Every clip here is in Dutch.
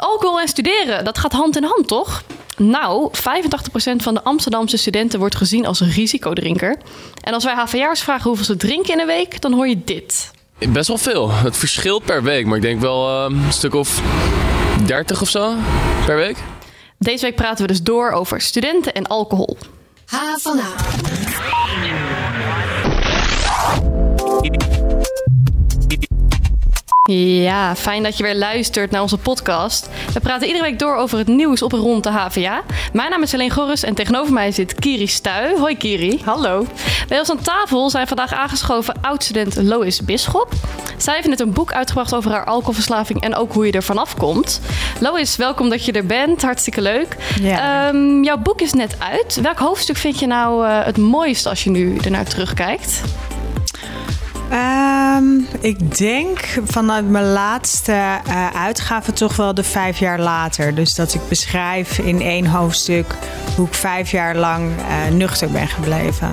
alcohol en studeren, dat gaat hand in hand, toch? Nou, 85% van de Amsterdamse studenten wordt gezien als een risicodrinker. En als wij HVA'ers vragen hoeveel ze drinken in een week, dan hoor je dit. Best wel veel. Het verschilt per week, maar ik denk wel uh, een stuk of 30 of zo per week. Deze week praten we dus door over studenten en alcohol. H van H. Ja, fijn dat je weer luistert naar onze podcast. We praten iedere week door over het nieuws op en rond de HVA. Mijn naam is Helene Gorris en tegenover mij zit Kiri Stuy. Hoi Kiri. Hallo. Bij ons aan tafel zijn vandaag aangeschoven oud-student Lois Bisschop. Zij heeft net een boek uitgebracht over haar alcoholverslaving en ook hoe je er vanaf komt. Lois, welkom dat je er bent. Hartstikke leuk. Ja. Um, jouw boek is net uit. Welk hoofdstuk vind je nou uh, het mooiste als je nu ernaar terugkijkt? Um, ik denk vanuit mijn laatste uh, uitgave toch wel de vijf jaar later. Dus dat ik beschrijf in één hoofdstuk hoe ik vijf jaar lang uh, nuchter ben gebleven.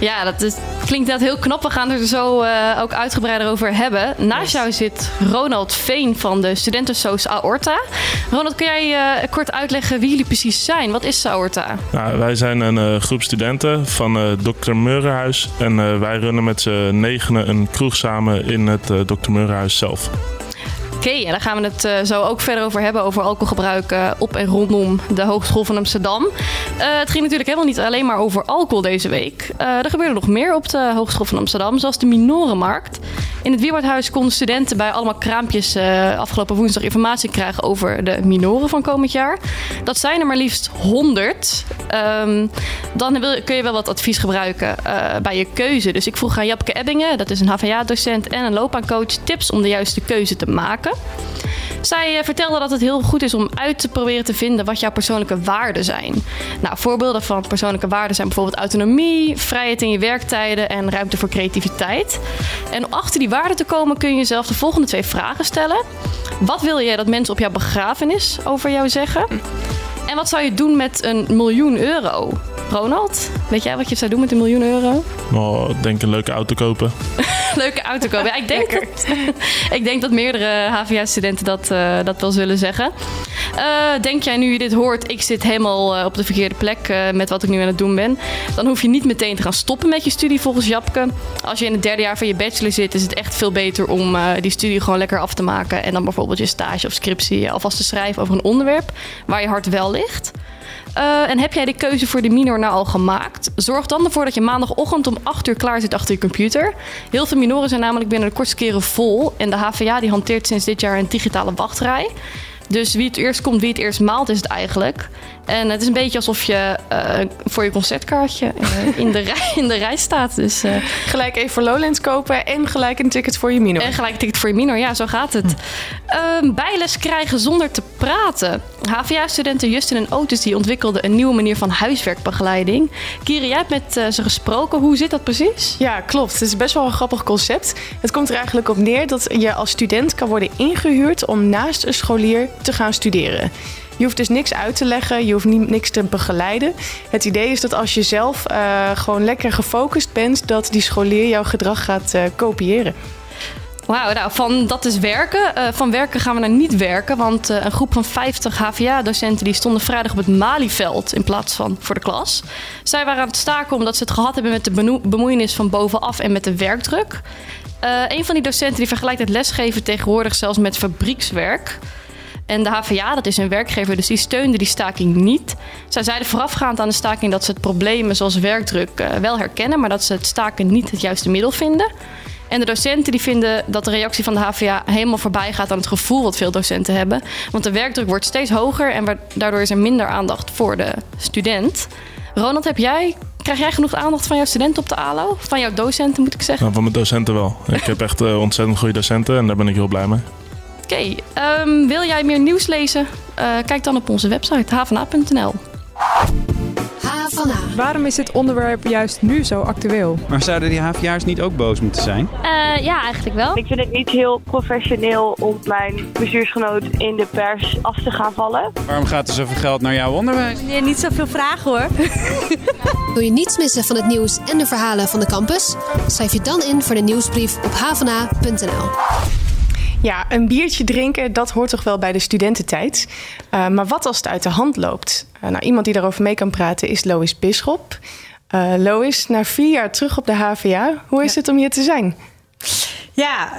Ja, dat is, klinkt net heel knap. We gaan er zo uh, ook uitgebreider over hebben. Naast yes. jou zit Ronald Veen van de Studentensoos Aorta. Ronald, kun jij kort uitleggen wie jullie precies zijn? Wat is Aorta? Nou, wij zijn een groep studenten van Dr. Meurenhuis. En wij runnen met z'n negenen een kroeg samen in het uh, Dr. Meurenhuis zelf. Oké, en daar gaan we het uh, zo ook verder over hebben, over alcoholgebruik uh, op en rondom de Hogeschool van Amsterdam. Uh, het ging natuurlijk helemaal niet alleen maar over alcohol deze week. er gebeurde nog meer op de Hogeschool van Amsterdam, zoals de Minorenmarkt. In het Wieberthuis konden studenten bij allemaal kraampjes afgelopen woensdag informatie krijgen over de minoren van komend jaar. Dat zijn er maar liefst 100. Um, dan kun je wel wat advies gebruiken bij je keuze. Dus ik vroeg aan Japke Ebbingen, dat is een HVA-docent en een loopbaancoach, tips om de juiste keuze te maken. Zij vertelde dat het heel goed is om uit te proberen te vinden wat jouw persoonlijke waarden zijn. Nou, voorbeelden van persoonlijke waarden zijn bijvoorbeeld autonomie, vrijheid in je werktijden en ruimte voor creativiteit. En om achter die waarden te komen kun je jezelf de volgende twee vragen stellen. Wat wil je dat mensen op jouw begrafenis over jou zeggen? En wat zou je doen met een miljoen euro? Ronald, weet jij wat je zou doen met een miljoen euro? Nou, ik denk een leuke auto kopen. leuke auto kopen. Ja, ik, denk dat, ik denk dat meerdere HVA-studenten dat, uh, dat wel zullen zeggen. Uh, denk jij nu je dit hoort, ik zit helemaal uh, op de verkeerde plek met wat ik nu aan het doen ben. Dan hoef je niet meteen te gaan stoppen met je studie volgens Japke. Als je in het derde jaar van je bachelor zit, is het echt veel beter om die studie gewoon lekker af te maken. En dan bijvoorbeeld je stage of scriptie alvast te schrijven over een onderwerp waar je hart wel ligt. Uh, en heb jij de keuze voor de minor nou al gemaakt? Zorg dan ervoor dat je maandagochtend om 8 uur klaar zit achter je computer. Heel veel minoren zijn namelijk binnen de kortste keren vol. En de HVA die hanteert sinds dit jaar een digitale wachtrij. Dus wie het eerst komt, wie het eerst maalt, is het eigenlijk. En het is een beetje alsof je uh, voor je concertkaartje uh, in, de rij, in de rij staat. Dus, uh, gelijk even voor Lowlands kopen en gelijk een ticket voor je minor. En gelijk een ticket voor je minor, ja, zo gaat het. Hm. bijles krijgen zonder te praten. HVA-studenten Justin en Otis die ontwikkelden een nieuwe manier van huiswerkbegeleiding. Kiri, jij hebt met ze gesproken. Hoe zit dat precies? Ja, klopt. Het is best wel een grappig concept. Het komt er eigenlijk op neer dat je als student kan worden ingehuurd om naast een scholier te gaan studeren. Je hoeft dus niks uit te leggen, je hoeft niks te begeleiden. Het idee is dat als je zelf uh, gewoon lekker gefocust bent, dat die scholier jouw gedrag gaat uh, kopiëren. Wauw, nou van dat is werken. Uh, van werken gaan we naar niet werken. Want een groep van 50 HVA-docenten die stonden vrijdag op het Malieveld in plaats van voor de klas. Zij waren aan het staken omdat ze het gehad hebben met de bemoeienis van bovenaf en met de werkdruk. Uh, een van die docenten die vergelijkt het lesgeven tegenwoordig zelfs met fabriekswerk. En de HVA, dat is een werkgever, dus die steunde die staking niet. Zij zeiden voorafgaand aan de staking dat ze het problemen zoals werkdruk uh, wel herkennen, maar dat ze het staken niet het juiste middel vinden. En de docenten die vinden dat de reactie van de HVA helemaal voorbij gaat aan het gevoel wat veel docenten hebben. Want de werkdruk wordt steeds hoger en daardoor is er minder aandacht voor de student. Ronald, heb jij, krijg jij genoeg aandacht van jouw studenten op de ALO? Van jouw docenten moet ik zeggen? Nou, van mijn docenten wel. Ik heb echt uh, ontzettend goede docenten en daar ben ik heel blij mee. Oké, okay, um, wil jij meer nieuws lezen? Uh, kijk dan op onze website havana.nl. Waarom is dit onderwerp juist nu zo actueel? Maar zouden die HVA'ers niet ook boos moeten zijn? Uh, ja, eigenlijk wel. Ik vind het niet heel professioneel om mijn bestuursgenoot in de pers af te gaan vallen. Waarom gaat er zoveel geld naar jouw onderwijs? Nee, niet zoveel vragen hoor. Wil je niets missen van het nieuws en de verhalen van de campus? Schrijf je dan in voor de nieuwsbrief op havana.nl. Ja, een biertje drinken, dat hoort toch wel bij de studententijd. Uh, maar wat als het uit de hand loopt? Uh, nou, iemand die daarover mee kan praten is Lois Bisschop. Uh, Lois, na vier jaar terug op de HVA, hoe is ja. het om hier te zijn? Ja,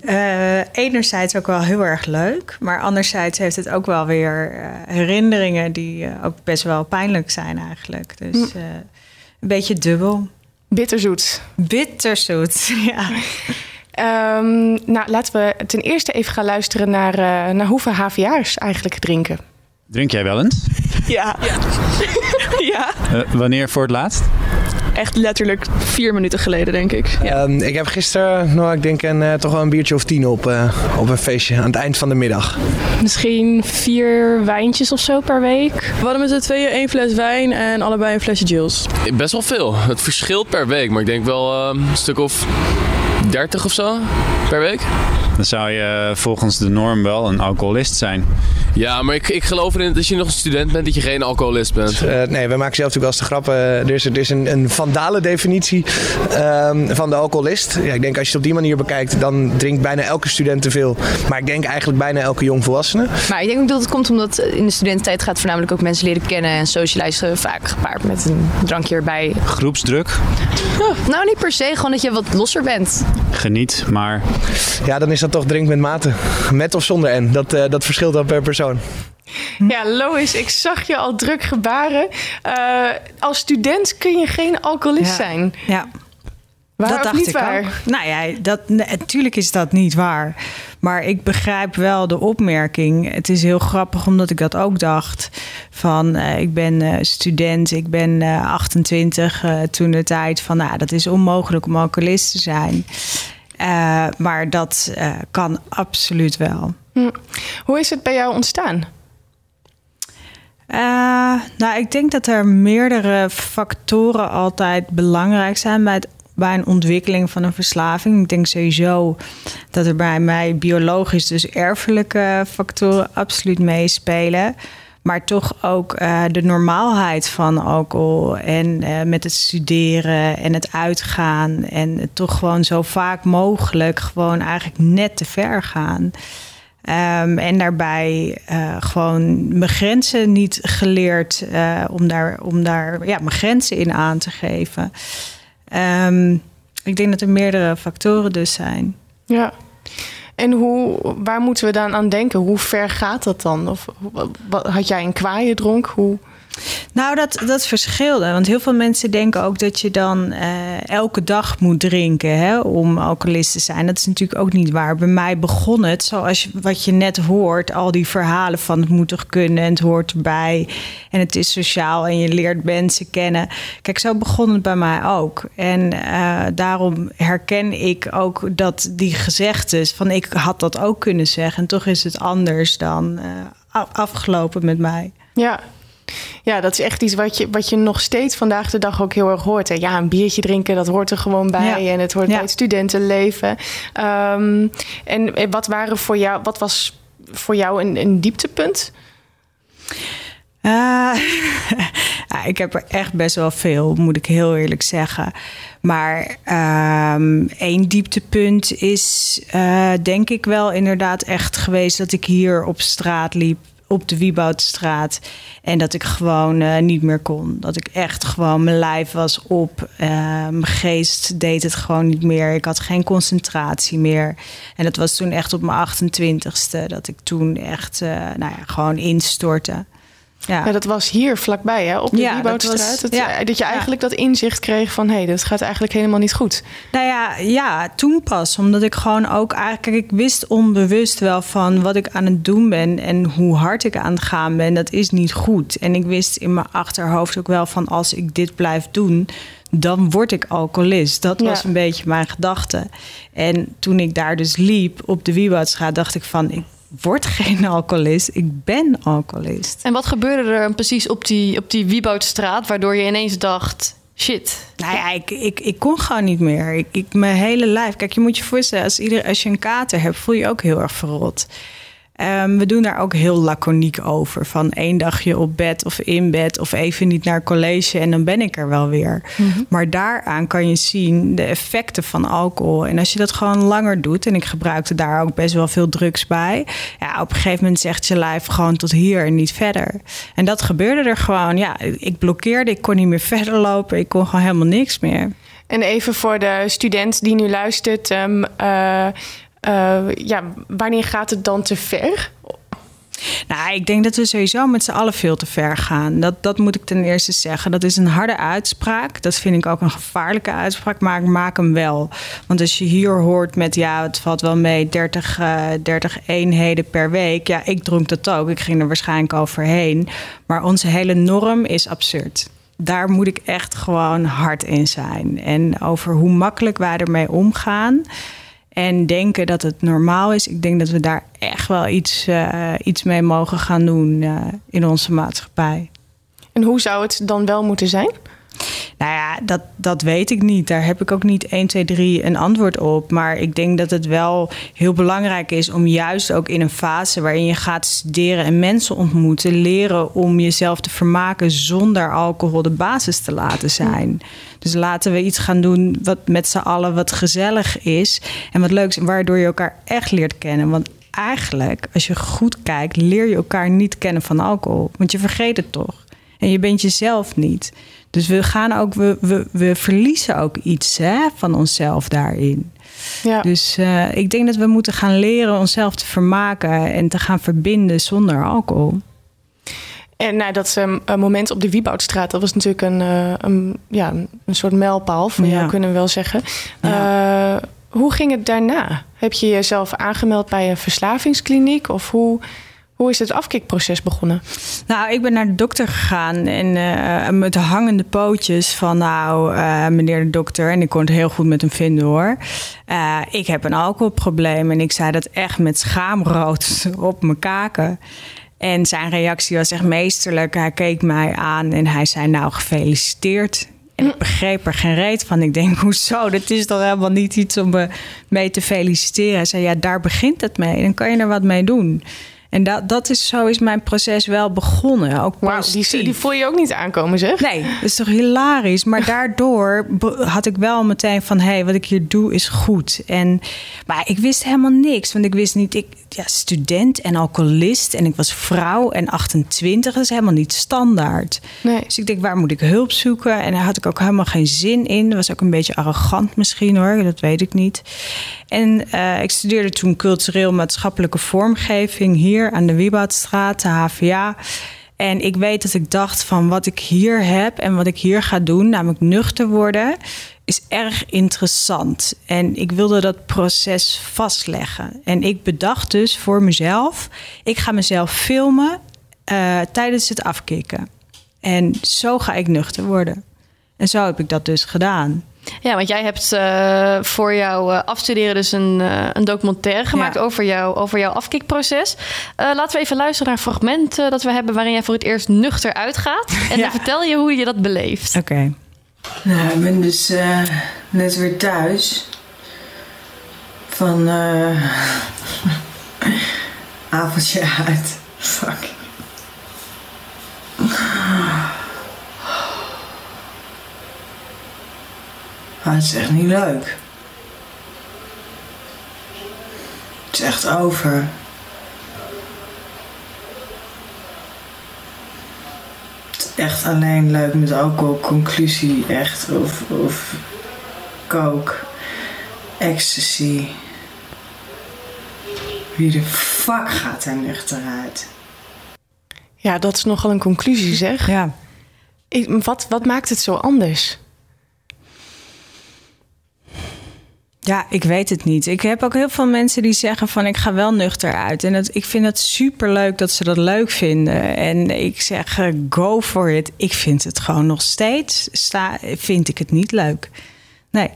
uh, enerzijds ook wel heel erg leuk, maar anderzijds heeft het ook wel weer uh, herinneringen die uh, ook best wel pijnlijk zijn eigenlijk. Dus mm. een beetje dubbel. Bitterzoet. Bitterzoet, ja. Um, nou, laten we ten eerste even gaan luisteren naar, naar hoeveel HVA's eigenlijk drinken. Drink jij wel eens? Ja. Ja. ja. wanneer voor het laatst? echt letterlijk vier minuten geleden, denk ik. Ja. Um, ik heb gisteren, nou, ik denk een, uh, toch wel een biertje of tien op, uh, op een feestje aan het eind van de middag. Misschien vier wijntjes of zo per week. We hadden met z'n tweeën één fles wijn en allebei een flesje Jills. Best wel veel. Het verschilt per week, maar ik denk wel uh, een stuk of 30 of zo per week. Dan zou je volgens de norm wel een alcoholist zijn. Ja, maar ik, ik geloof erin dat als je nog een student bent, dat je geen alcoholist bent. Uh, nee, we maken zelf natuurlijk wel eens de grappen. Er is, er is een, een vandale definitie um, van de alcoholist. Ja, ik denk als je het op die manier bekijkt, dan drinkt bijna elke student te veel. Maar ik denk eigenlijk bijna elke jongvolwassene. Maar ik denk ook dat het komt omdat in de studententijd gaat voornamelijk ook mensen leren kennen en socializen vaak gepaard met een drankje erbij. Groepsdruk? Oh, nou, niet per se, gewoon dat je wat losser bent. Geniet, maar... Ja, dan is dat toch drink met mate. Met of zonder N. Dat, uh, dat verschilt dan per persoon. Ja, Lois, ik zag je al druk gebaren. Uh, als student kun je geen alcoholist ja. zijn. Ja. Waar dat dacht niet ik waar? ook. Nou ja, dat, natuurlijk is dat niet waar. Maar ik begrijp wel de opmerking. Het is heel grappig omdat ik dat ook dacht. Van uh, ik ben uh, student, ik ben uh, 28 toen de tijd. Van nou, dat is onmogelijk om alcoholist te zijn. Uh, maar dat uh, kan absoluut wel. Hm. Hoe is het bij jou ontstaan? Uh, nou, ik denk dat er meerdere factoren altijd belangrijk zijn bij, het, bij een ontwikkeling van een verslaving. Ik denk sowieso dat er bij mij biologisch, dus erfelijke factoren absoluut meespelen. Maar toch ook uh, de normaalheid van alcohol. En uh, met het studeren en het uitgaan. En toch gewoon zo vaak mogelijk gewoon eigenlijk net te ver gaan. Um, en daarbij uh, gewoon mijn grenzen niet geleerd om daar, om daar ja, mijn grenzen in aan te geven. Um, ik denk dat er meerdere factoren dus zijn. Ja. En hoe, waar moeten we dan aan denken? Hoe ver gaat dat dan? Of wat, had jij een kwaaie dronk? Hoe... Nou, dat, dat verschilde. Want heel veel mensen denken ook dat je dan uh, elke dag moet drinken hè, om alcoholist te zijn. Dat is natuurlijk ook niet waar. Bij mij begon het zoals je, wat je net hoort. Al die verhalen van het moet toch kunnen en het hoort erbij. En het is sociaal en je leert mensen kennen. Kijk, zo begon het bij mij ook. En uh, daarom herken ik ook dat die gezegdes van ik had dat ook kunnen zeggen. En toch is het anders dan uh, afgelopen met mij. Ja, ja, dat is echt iets wat je, wat je nog steeds vandaag de dag ook heel erg hoort. Hè? Ja, een biertje drinken, dat hoort er gewoon bij. Ja. En het hoort ja. bij het studentenleven. Um, en wat waren voor jou, wat was voor jou een, een dieptepunt? Uh, ja, ik heb er echt best wel veel, moet ik heel eerlijk zeggen. Maar um, één dieptepunt is uh, denk ik wel inderdaad echt geweest dat ik hier op straat liep op de Wieboudstraat. En dat ik gewoon uh, niet meer kon. Dat ik echt gewoon, mijn lijf was op. Uh, mijn geest deed het gewoon niet meer. Ik had geen concentratie meer. En dat was toen echt op mijn 28ste. Dat ik toen echt uh, nou ja, gewoon instortte. Ja. ja. dat was hier vlakbij, hè, op de ja. Dat, ja, dat je eigenlijk dat inzicht kreeg van... hé, hey, dat gaat eigenlijk helemaal niet goed. Nou ja, ja, toen pas. Omdat ik gewoon ook eigenlijk... Ik wist onbewust wel van wat ik aan het doen ben... en hoe hard ik aan het gaan ben, dat is niet goed. En ik wist in mijn achterhoofd ook wel van... als ik dit blijf doen, dan word ik alcoholist. Dat was een beetje mijn gedachte. En toen ik daar dus liep op de Wieboudstraat... dacht ik van... Ik word geen alcoholist, ik ben alcoholist. En wat gebeurde er precies op die, op die Wieboudstraat... waardoor je ineens dacht, shit... Nou ja, ik, ik, ik kon gewoon niet meer. Ik, ik, mijn hele lijf... Kijk, je moet je voorstellen, als, ieder, als je een kater hebt... voel je ook heel erg verrot. Ehm, we doen daar ook heel laconiek over. Van één dagje op bed of in bed of even niet naar college en dan ben ik er wel weer. Mhm. Maar daaraan kan je zien de effecten van alcohol. En als je dat gewoon langer doet, en ik gebruikte daar ook best wel veel drugs bij. Ja, op een gegeven moment zegt je lijf gewoon tot hier en niet verder. En dat gebeurde er gewoon. Ja, ik blokkeerde, ik kon niet meer verder lopen, ik kon gewoon helemaal niks meer. En even voor de student die nu luistert, ehm, eh, eh, ja, wanneer gaat het dan te ver? Nou, ik denk dat we sowieso met z'n allen veel te ver gaan. Dat, dat moet ik ten eerste zeggen. Dat is een harde uitspraak. Dat vind ik ook een gevaarlijke uitspraak, maar ik maak hem wel. Want als je hier hoort met, ja, het valt wel mee, 30, eh 30 eenheden per week. Ja, ik dronk dat ook. Ik ging er waarschijnlijk overheen. Maar onze hele norm is absurd. Daar moet ik echt gewoon hard in zijn. En over hoe makkelijk wij ermee omgaan en denken dat het normaal is. Ik denk dat we daar echt wel iets, eh, iets mee mogen gaan doen eh, in onze maatschappij. En hoe zou het dan wel moeten zijn? Nou ja, dat, dat weet ik niet. Daar heb ik ook niet 1, 2, 3 een antwoord op. Maar ik denk dat het wel heel belangrijk is om juist ook in een fase waarin je gaat studeren en mensen ontmoeten, leren om jezelf te vermaken zonder alcohol de basis te laten zijn. Dus laten we iets gaan doen wat met z'n allen wat gezellig is en wat leuks, waardoor je elkaar echt leert kennen. Want eigenlijk, als je goed kijkt, leer je elkaar niet kennen van alcohol. Want je vergeet het toch. En je bent jezelf niet. Dus we gaan ook, we, we, we verliezen ook iets hè, van onszelf daarin. Ja. Dus eh, ik denk dat we moeten gaan leren onszelf te vermaken en te gaan verbinden zonder alcohol. En nou, dat um, moment op de Wieboudstraat, dat was natuurlijk een, uh, een, ja, een soort mijlpaal voor Ja. jou, kunnen we wel zeggen. Uh, hoe ging het daarna? Heb je jezelf aangemeld bij een verslavingskliniek? Of hoe, hoe is het afkikproces begonnen? Nou, ik ben naar de dokter gegaan en eh, met de hangende pootjes van nou, eh, meneer de dokter. En ik kon het heel goed met hem vinden hoor. Eh, ik heb een alcoholprobleem en ik zei dat echt met schaamrood op mijn kaken. En zijn reactie was echt meesterlijk. Hij keek mij aan en hij zei nou gefeliciteerd. En ik begreep er geen reet van. Ik denk, hoezo? Dat is toch helemaal niet iets om me mee te feliciteren. Hij zei, ja, daar begint het mee. Dan kan je er wat mee doen. En dat, dat is, zo is mijn proces wel begonnen. Ook die, die voel je ook niet aankomen, zeg? Nee, dat is toch hilarisch. Maar daardoor had ik wel meteen van... hé, hey, wat ik hier doe is goed. En, maar ik wist helemaal niks. Want ik wist niet... Ik, ja, student en alcoholist en ik was vrouw en 28. Dat is helemaal niet standaard. Nee. Dus ik denk, waar moet ik hulp zoeken? En daar had ik ook helemaal geen zin in. Dat was ook een beetje arrogant misschien hoor, dat weet ik niet. En uh, ik studeerde toen cultureel maatschappelijke vormgeving hier aan de Wieboudstraat, de HVA. En ik weet dat ik dacht van wat ik hier heb en wat ik hier ga doen, namelijk nuchter worden, is erg interessant. En ik wilde dat proces vastleggen. En ik bedacht dus voor mezelf, ik ga mezelf filmen uh, tijdens het afkicken. En zo ga ik nuchter worden. En zo heb ik dat dus gedaan. Ja, want jij hebt uh, voor jouw uh, afstuderen dus een, uh, een documentaire gemaakt ja. over, jou, over jouw afkikproces. laten we even luisteren naar een fragment dat we hebben waarin jij voor het eerst nuchter uitgaat. En ja. dan vertel je hoe je dat beleeft. Oké. Okay. Nou, ik ben dus net weer thuis. Van avondje uit. Fuck. Maar het is echt niet leuk. Het is echt over. Het is echt alleen leuk met alcohol, conclusie, echt. Of, of coke, ecstasy. Wie de fuck gaat er nuchter uit? Ja, dat is nogal een conclusie, zeg. Ja. Ik, wat, wat maakt het zo anders? Ja, ik weet het niet. Ik heb ook heel veel mensen die zeggen van ik ga wel nuchter uit. En dat, ik vind het super leuk dat ze dat leuk vinden. En ik zeg uh, go for it. Ik vind het gewoon nog steeds, sta, vind ik het niet leuk. Nee.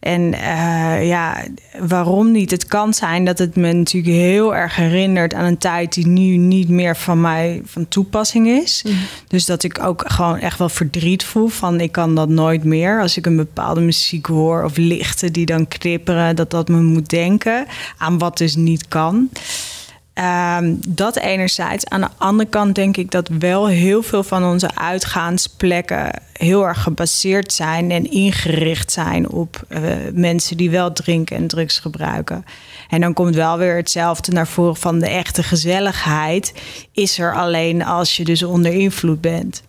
En uh, ja, waarom niet? Het kan zijn dat het me natuurlijk heel erg herinnert aan een tijd die nu niet meer van mij van toepassing is. Mm. Dus dat ik ook gewoon echt wel verdriet voel van ik kan dat nooit meer. Als ik een bepaalde muziek hoor of lichten die dan knipperen, dat dat me moet denken aan wat dus niet kan. Ehm, dat enerzijds. Aan de andere kant denk ik dat wel heel veel van onze uitgaansplekken heel erg gebaseerd zijn en ingericht zijn op uh, mensen die wel drinken en drugs gebruiken. En dan komt wel weer hetzelfde naar voren van de echte gezelligheid is er alleen als je dus onder invloed bent.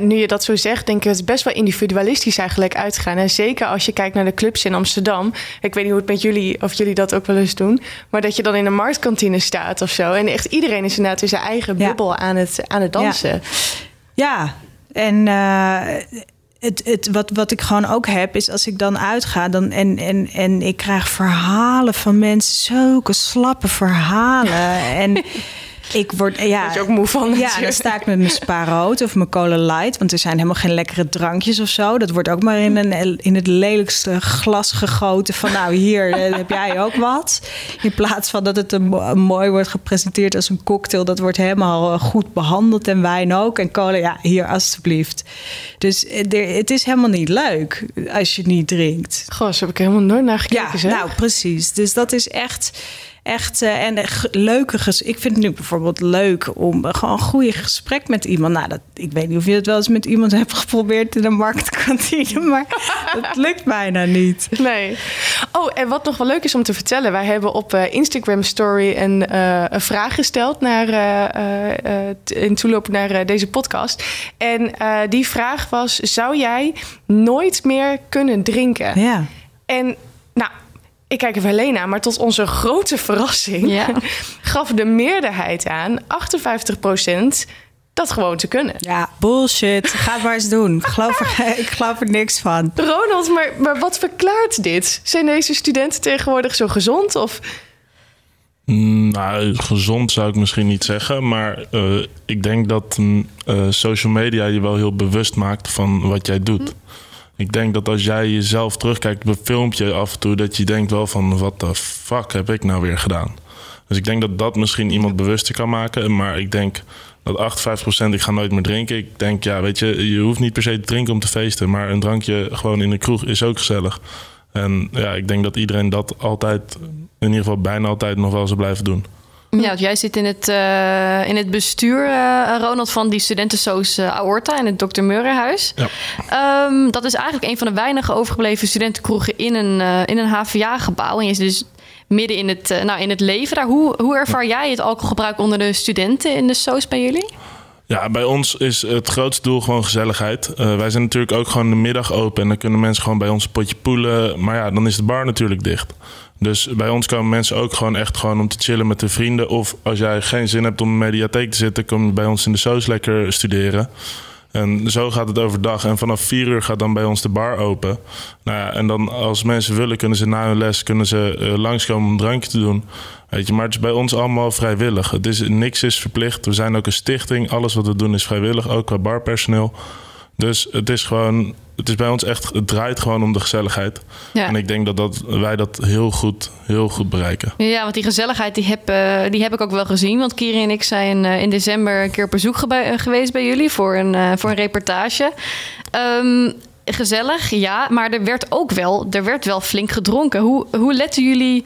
Nu je dat zo zegt, denk ik dat het best wel individualistisch eigenlijk uitgaan. En zeker als je kijkt naar de clubs in Amsterdam. Ik weet niet hoe het met jullie, of jullie dat ook wel eens doen. Maar dat je dan in een marktkantine staat of zo. En echt iedereen is inderdaad in zijn eigen bubbel aan, het, aan het dansen. Ja, ja. en uh, het, het, wat, wat ik gewoon ook heb, is als ik dan uitga dan, en, en, en ik krijg verhalen van mensen, zulke slappe verhalen. en ik word, ja, Word je ook moe van? Ja, dan sta ik met mijn Spa Rood of mijn Cola Light. Want er zijn helemaal geen lekkere drankjes of zo. Dat wordt ook maar in, een, in het lelijkste glas gegoten. Van nou, hier eh, heb jij ook wat. In plaats van dat het een, mooi wordt gepresenteerd als een cocktail. Dat wordt helemaal eh, goed behandeld. En wijn ook. En cola, ja, hier alstublieft. Dus eh, het is helemaal niet leuk als je niet drinkt. Goh, heb ik helemaal nooit naar gekeken. Ja, nou precies. Dus dat is echt echt uh, en leuke ges Ik vind het nu bijvoorbeeld leuk om gewoon een goede gesprek met iemand. Nou, dat, ik weet niet of je het wel eens met iemand hebt geprobeerd in een marktkantine, maar dat lukt bijna niet. Nee. Oh, en wat nog wel leuk is om te vertellen, wij hebben op uh, Instagram Story een, uh, een vraag gesteld naar in toeloop naar deze podcast. En die vraag was: zou jij nooit meer kunnen drinken? Ja. En nou, ik kijk er alleen naar, maar tot onze grote verrassing ja. gaf de meerderheid aan, 58% dat gewoon te kunnen. Ja, bullshit. Ga het maar eens doen. Ik geloof er, ik geloof er niks van. Ronald, maar, maar wat verklaart dit? Zijn deze studenten tegenwoordig zo gezond? Of... Nou, gezond zou ik misschien niet zeggen. Maar uh, ik denk dat uh, social media je wel heel bewust maakt van wat jij doet. Hm. Ik denk dat als jij jezelf terugkijkt op een filmpje af en toe, dat je denkt wel van wat de fuck heb ik nou weer gedaan. Dus ik denk dat dat misschien iemand bewuster kan maken. Maar ik denk dat 58% ik ga nooit meer drinken. Ik denk, ja, weet je, je hoeft niet per se te drinken om te feesten. Maar een drankje gewoon in de kroeg is ook gezellig. En ja, ik denk dat iedereen dat altijd, in ieder geval bijna altijd, nog wel zou blijven doen. Ja, jij zit in het, uh, in het bestuur, uh, Ronald, van die studentensoos uh, Aorta in het Dr. Meurenhuis. Ja. Um, dat is eigenlijk een van de weinige overgebleven studentenkroegen in een, in een HVA-gebouw. En je zit dus midden in het, nou, in het leven daar. Hoe, hoe ervaar jij het alcoholgebruik onder de studenten in de soos bij jullie? Ja, bij ons is het grootste doel gewoon gezelligheid. wij zijn natuurlijk ook gewoon de middag open en dan kunnen mensen gewoon bij ons een potje poelen. Maar ja, dan is de bar natuurlijk dicht. Dus bij ons komen mensen ook gewoon echt gewoon om te chillen met hun vrienden. Of als jij geen zin hebt om in de mediatheek te zitten, kom je bij ons in de Soos lekker studeren. En zo gaat het overdag. En vanaf vier uur gaat dan bij ons de bar open. Nou ja, en dan als mensen willen, kunnen ze na hun les kunnen ze, uh, langskomen om een drankje te doen. Weet je, maar het is bij ons allemaal vrijwillig. Het is, niks is verplicht. We zijn ook een stichting. Alles wat we doen is vrijwillig, ook qua barpersoneel. Dus het is gewoon, het is bij ons echt, het draait gewoon om de gezelligheid. Ja. En ik denk dat, dat wij dat heel goed, heel goed bereiken. Ja, want die gezelligheid die heb, uh, die heb ik ook wel gezien. Want Kiri en ik zijn uh, in december een keer op bezoek ge geweest bij jullie voor een, uh, voor een reportage. Um, gezellig, ja, maar er werd ook wel, er werd wel flink gedronken. Hoe, hoe letten jullie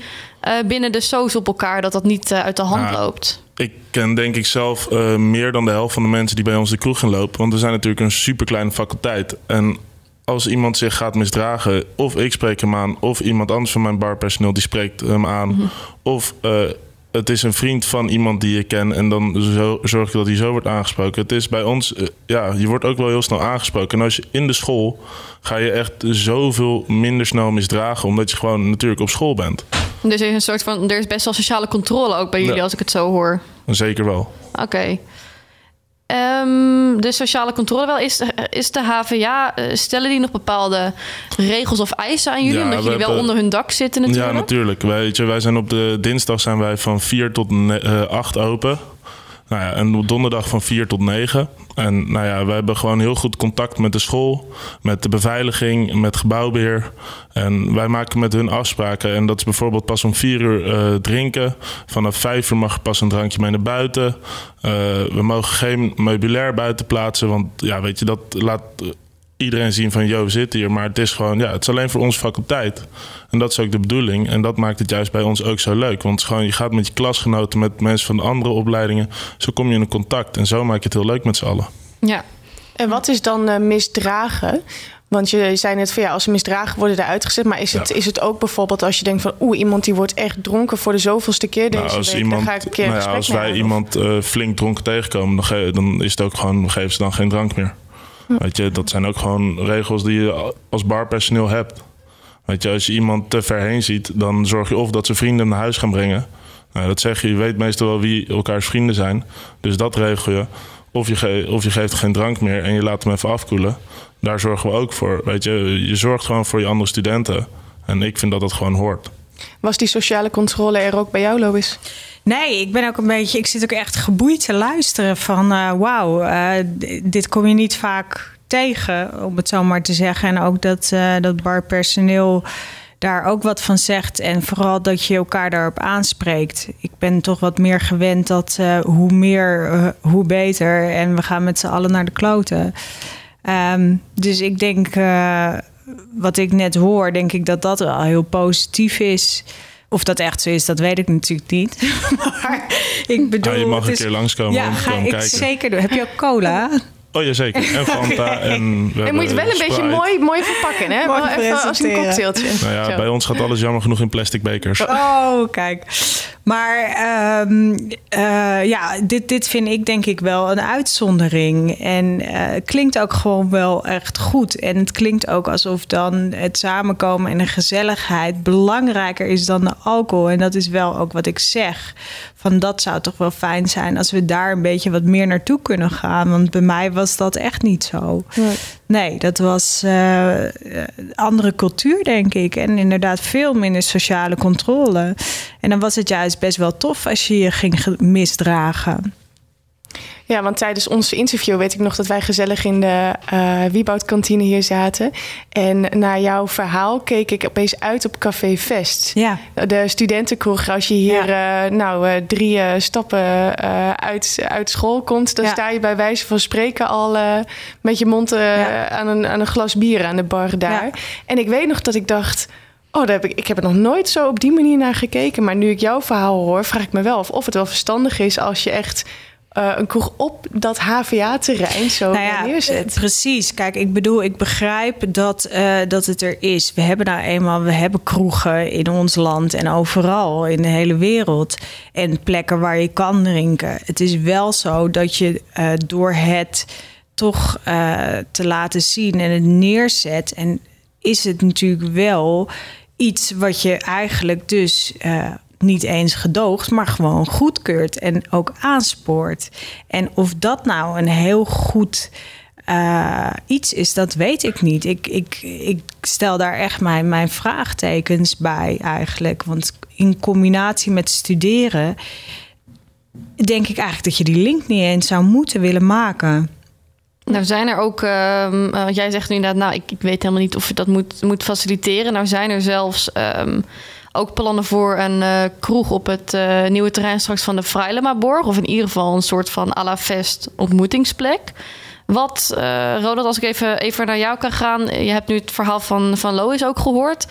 binnen de soos op elkaar dat dat niet uit de hand nou, loopt? ik ken denk ik zelf uh, meer dan de helft van de mensen die bij ons de kroeg gaan lopen. Want we zijn natuurlijk een superkleine faculteit. En als iemand zich gaat misdragen, of ik spreek hem aan, of iemand anders van mijn barpersoneel die spreekt hem aan, mm -hmm. of uh, het is een vriend van iemand die je kent en dan zo, zorg je dat hij zo wordt aangesproken. Het is bij ons, uh, ja, je wordt ook wel heel snel aangesproken. En als je in de school ga je echt zoveel minder snel misdragen, omdat je gewoon natuurlijk op school bent. Dus er is een soort van, er is best wel sociale controle ook bij jullie, ja. als ik het zo hoor. Zeker wel. Oké. Okay. Um, de sociale controle wel. Is, is de HVA, stellen die nog bepaalde regels of eisen aan jullie? Ja, omdat jullie wel hebben, onder hun dak zitten natuurlijk? Ja, natuurlijk. Weet je, wij zijn op de dinsdag zijn wij van 4 tot 8 open. Nou ja, en donderdag van 4 tot 9. En nou ja, we hebben gewoon heel goed contact met de school, met de beveiliging, met gebouwbeheer. En wij maken met hun afspraken. En dat is bijvoorbeeld pas om 4 uur uh, drinken. Vanaf 5 uur mag je pas een drankje mee naar buiten. Uh, we mogen geen meubilair buiten plaatsen. Want ja, weet je, dat laat iedereen zien van, yo, we zitten hier. Maar het is gewoon, ja, het is alleen voor onze faculteit. En dat is ook de bedoeling. En dat maakt het juist bij ons ook zo leuk. Want gewoon, je gaat met je klasgenoten, met mensen van de andere opleidingen. Zo kom je in contact. En zo maak je het heel leuk met z'n allen. Ja. En wat is dan uh, misdragen? Want je zei net van ja, als ze misdragen worden eruit gezet. Maar is het, Ja. is het ook bijvoorbeeld als je denkt van oeh, iemand die wordt echt dronken voor de zoveelste keer deze Nou, als week. iemand, dan ga ik een keer een nou ja, als wij iemand eh, flink dronken tegenkomen, dan, dan is het ook gewoon, dan geven ze dan geen drank meer. Weet je, dat zijn ook gewoon regels die je als barpersoneel hebt. Weet je, als je iemand te ver heen ziet, dan zorg je of dat ze vrienden naar huis gaan brengen. Nou, dat zeg je, je weet meestal wel wie elkaars vrienden zijn. Dus dat regel je. Of je, of je geeft geen drank meer en je laat hem even afkoelen. Daar zorgen we ook voor. Weet je, je zorgt gewoon voor je andere studenten. En ik vind dat dat gewoon hoort. Was die sociale controle er ook bij jou, Lois? Nee, ik ben ook een beetje. Ik zit ook echt geboeid te luisteren van eh, wauw, eh, dit kom je niet vaak tegen, om het zo maar te zeggen. En ook dat, eh, dat barpersoneel daar ook wat van zegt. En vooral dat je elkaar daarop aanspreekt. Ik ben toch wat meer gewend dat hoe meer, hoe beter. En we gaan met z'n allen naar de kloten. Ehm, dus ik denk, wat ik net hoor, denk ik dat dat wel heel positief is. Of dat echt zo is, dat weet ik natuurlijk niet. maar ik bedoel... Ah, je mag een is- keer langskomen Ja, om te ga komen ik kijken. zeker doen. Heb je ook cola? Oh ja, zeker. En Fanta. En we Je moet het wel een beetje mooi, mooi verpakken, hè? Mooi Wel even als een presenteren. cocktailtje. Nou ja, Zo. bij ons gaat alles jammer genoeg in plastic bekers. Oh, kijk. Maar ehm, eh, ja, dit, dit vind ik denk ik wel een uitzondering. En eh, klinkt ook gewoon wel echt goed. En het klinkt ook alsof dan het samenkomen en de gezelligheid belangrijker is dan de alcohol. En dat is wel ook wat ik zeg. Van dat zou toch wel fijn zijn als we daar een beetje wat meer naartoe kunnen gaan. Want bij mij was dat echt niet zo. Nee, dat was eh, andere cultuur, denk ik. En inderdaad veel minder sociale controle. En dan was het juist best wel tof als je je ging ge- misdragen. Ja, want tijdens ons interview weet ik nog dat wij gezellig in de eh Wieboudkantine hier zaten. En naar jouw verhaal keek ik opeens uit op Café Vest. Ja. De studentenkroeg. Als je hier eh, nou, eh, drie stappen uit, uit school komt... dan Ja. sta je bij wijze van spreken al met je mond aan, een, aan een glas bier aan de bar daar. En ik weet nog dat ik dacht... Oh, daar heb ik, ik heb er nog nooit zo op die manier naar gekeken. Maar nu ik jouw verhaal hoor, vraag ik me wel of, of het wel verstandig is als je echt eh, een kroeg op dat HVA-terrein zo Nou ja, neerzet. Precies. Kijk, ik bedoel, ik begrijp dat, eh, dat het er is. We hebben nou eenmaal, we hebben kroegen in ons land en overal in de hele wereld. En plekken waar je kan drinken. Het is wel zo dat je eh, door het toch te laten zien en het neerzet. En is het natuurlijk wel iets wat je eigenlijk dus niet eens gedoogt, maar gewoon goedkeurt en ook aanspoort. En of dat nou een heel goed eh, iets is, dat weet ik niet. Ik, ik, ik stel daar echt mijn, mijn vraagtekens bij eigenlijk. Want in combinatie met studeren denk ik eigenlijk dat je die link niet eens zou moeten willen maken. Nou zijn er ook, eh, jij zegt nu inderdaad, nou ik, ik weet helemaal niet of je dat moet, moet faciliteren. Nou zijn er zelfs ehm, ook plannen voor een eh, kroeg op het eh, nieuwe terrein straks van de Freilemaborg. Of in ieder geval een soort van à la fest ontmoetingsplek. Wat, eh Ronald, als ik even, even naar jou kan gaan. Je hebt nu het verhaal van, van Lois ook gehoord.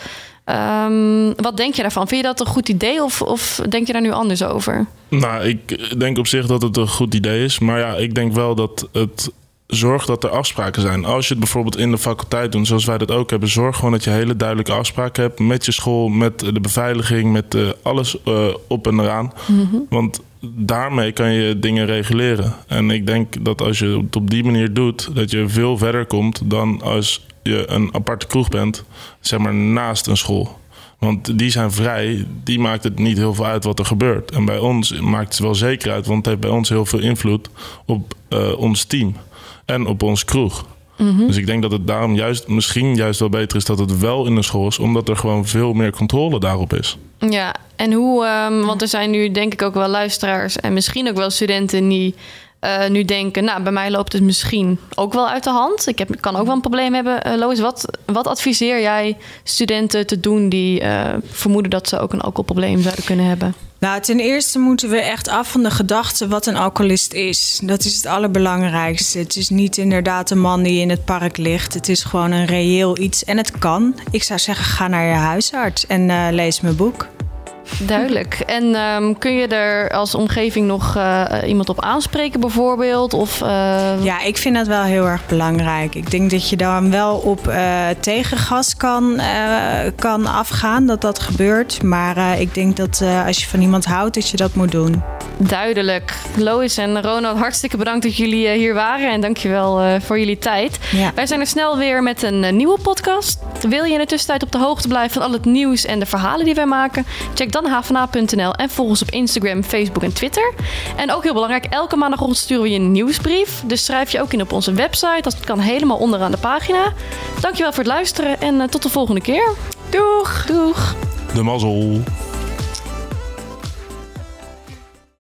Ehm, wat denk je daarvan? Vind je dat een goed idee of, of denk je daar nu anders over? Nou, ik denk op zich dat het een goed idee is. Maar ja, ik denk wel dat het zorgt dat er afspraken zijn. Als je het bijvoorbeeld in de faculteit doet, zoals wij dat ook hebben, zorg gewoon dat je hele duidelijke afspraken hebt met je school, met de beveiliging, met eh, alles eh, op en eraan. Want daarmee kan je dingen reguleren. En ik denk dat als je het op die manier doet, dat je veel verder komt dan als je een aparte kroeg bent, zeg maar naast een school. Want die zijn vrij, die maakt het niet heel veel uit wat er gebeurt. En bij ons maakt het wel zeker uit, want het heeft bij ons heel veel invloed op eh, ons team en op ons kroeg. Mhm. Dus ik denk dat het daarom juist, misschien juist wel beter is dat het wel in de school is, omdat er gewoon veel meer controle daarop is. Ja, en hoe, ehm, want er zijn nu denk ik ook wel luisteraars en misschien ook wel studenten die eh, nu denken, nou, bij mij loopt het misschien ook wel uit de hand. Ik heb, kan ook wel een probleem hebben. Eh, Lois, wat, wat adviseer jij studenten te doen die eh, vermoeden dat ze ook een alcoholprobleem zouden kunnen hebben? Nou, ten eerste moeten we echt af van de gedachte wat een alcoholist is. Dat is het allerbelangrijkste. Het is niet inderdaad een man die in het park ligt. Het is gewoon een reëel iets en het kan. Ik zou zeggen, ga naar je huisarts en uh, lees mijn boek. Duidelijk. En um, kun je er als omgeving nog uh, iemand op aanspreken, bijvoorbeeld? Of, uh... Ja, ik vind dat wel heel erg belangrijk. Ik denk dat je dan wel op uh, tegengas kan, kan afgaan, dat dat gebeurt. Maar ik denk dat als je van iemand houdt, dat je dat moet doen. Duidelijk. Lois en Ronald, hartstikke bedankt dat jullie hier waren. En dankjewel voor jullie tijd. Ja. Wij zijn er snel weer met een nieuwe podcast. Wil je in de tussentijd op de hoogte blijven van al het nieuws en de verhalen die wij maken? Check dan havena.nl en volg ons op Instagram, Facebook en Twitter. En ook heel belangrijk, elke maandagochtend sturen we je een nieuwsbrief. Dus schrijf je ook in op onze website. Dat kan helemaal onderaan de pagina. Dankjewel voor het luisteren en uh, tot de volgende keer. Doeg! Doeg! De mazzel.